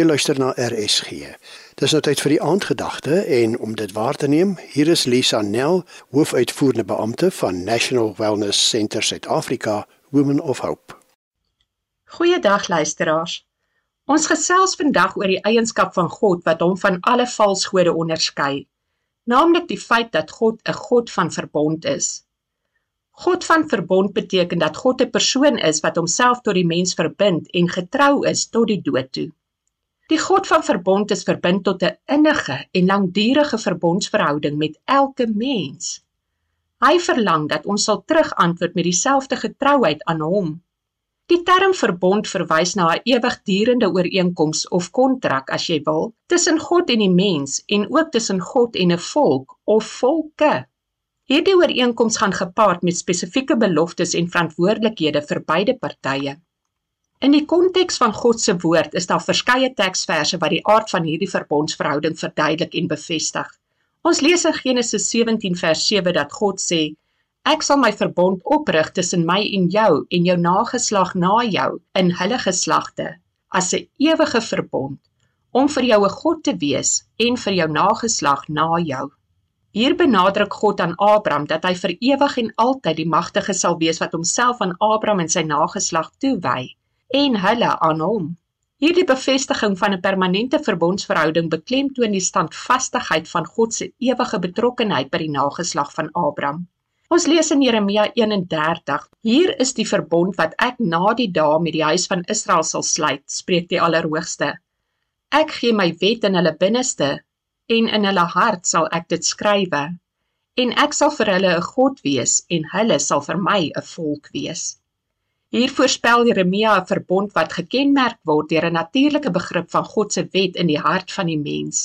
Jy luister na RSG. Dis nou tyd vir die aandgedagte en om dit waar te neem, hier is Lisa Nel, hoofuitvoerende beampte van National Wellness Centre Suid-Afrika, Women of Hope. Goeiedag luisteraars. Ons gesels vandag oor die eienskap van God wat hom van alle valsgode onderskei, naamlik die feit dat God 'n God van verbond is. God van verbond beteken dat God 'n persoon is wat homself tot die mens verbind en getrou is tot die dood toe. Die God van verbond is verbind tot 'n innige en langdurige verbondsverhouding met elke mens. Hy verlang dat ons sal terugantwoord met dieselfde getrouheid aan hom. Die term verbond verwys na 'n ewigdurende ooreenkoms of kontrak as jy wil, tussen God en die mens en ook tussen God en 'n volk of volke. Hierdie ooreenkoms gaan gepaard met spesifieke beloftes en verantwoordelikhede vir beide partye. In die konteks van God se woord is daar verskeie teksverse wat die aard van hierdie verbondsverhouding verduidelik en bevestig. Ons lees in Genesis 17 vers 7 dat God sê: Ek sal my verbond oprig tussen my en jou en jou nageslag na jou in hulle geslagte as 'n ewige verbond om vir jou 'n God te wees en vir jou nageslag na jou. Hier benadruk God aan Abraham dat hy vir ewig en altyd die magtige sal wees wat homself aan Abraham en sy nageslag toewy en hulle aan hom. Hierdie bevestiging van 'n permanente verbondsverhouding beklemtoon die standvastigheid van God se ewige betrokkenheid by die nageslag van Abraham. Ons lees in Jeremia 31: Hier is die verbond wat ek na die dae met die huis van Israel sal sluit, spreek die Allerhoogste. Ek gee my wet in hulle binneste en in hulle hart sal ek dit skrywe en ek sal vir hulle 'n God wees en hulle sal vir my 'n volk wees. Hier voorspel Jeremia 'n verbond wat gekenmerk word deur 'n natuurlike begrip van God se wet in die hart van die mens.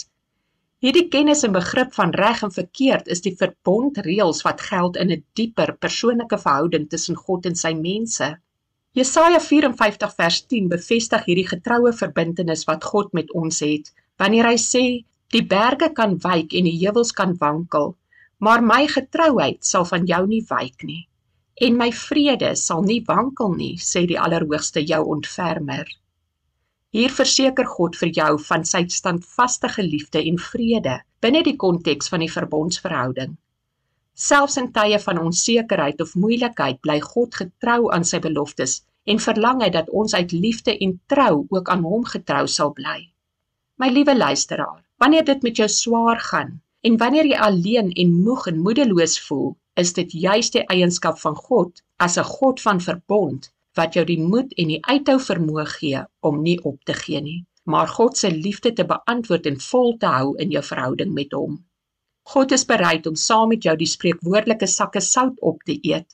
Hierdie kennis en begrip van reg en verkeerd is die verbondreëls wat geld in 'n dieper persoonlike verhouding tussen God en sy mense. Jesaja 54 vers 10 bevestig hierdie getroue verbintenis wat God met ons het wanneer hy sê Die berge kan wyk en die heuwels kan wankel, maar my getrouheid sal van jou nie wyk nie. En my vrede sal nie wankel nie, sê die Allerhoogste jou ontfermer. Hier verseker God vir jou van sy standvaste liefde en vrede binne die konteks van die verbondsverhouding. Selfs in tye van onsekerheid of moeilikheid bly God getrou aan sy beloftes en verlang hy dat ons uit liefde en trou ook aan hom getrou sal bly. My liewe luisteraar, Wanneer dit met jou swaar gaan en wanneer jy alleen en moeg en moedeloos voel, is dit juis die eienskap van God as 'n God van verbond wat jou die moed en die uithou vermoë gee om nie op te gee nie, maar God se liefde te beantwoord en vol te hou in jou verhouding met hom. God is bereid om saam met jou die spreekwoordelike sakke sout op te eet.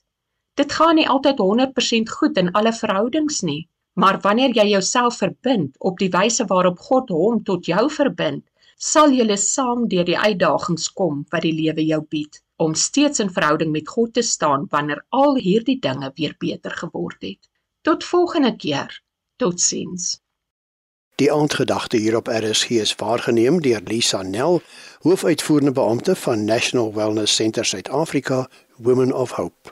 Dit gaan nie altyd 100% goed in alle verhoudings nie, maar wanneer jy jouself verbind op die wyse waarop God hom tot jou verbind, sal julle saam deur die uitdagings kom wat die lewe jou bied om steeds in verhouding met God te staan wanneer al hierdie dinge weer beter geword het. Tot volgende keer. Totsiens. Die aandgedagte hier op RSG is waargeneem deur Lisa Nel, hoofuitvoerende beampte van National Wellness Centre Suid-Afrika, Women of Hope.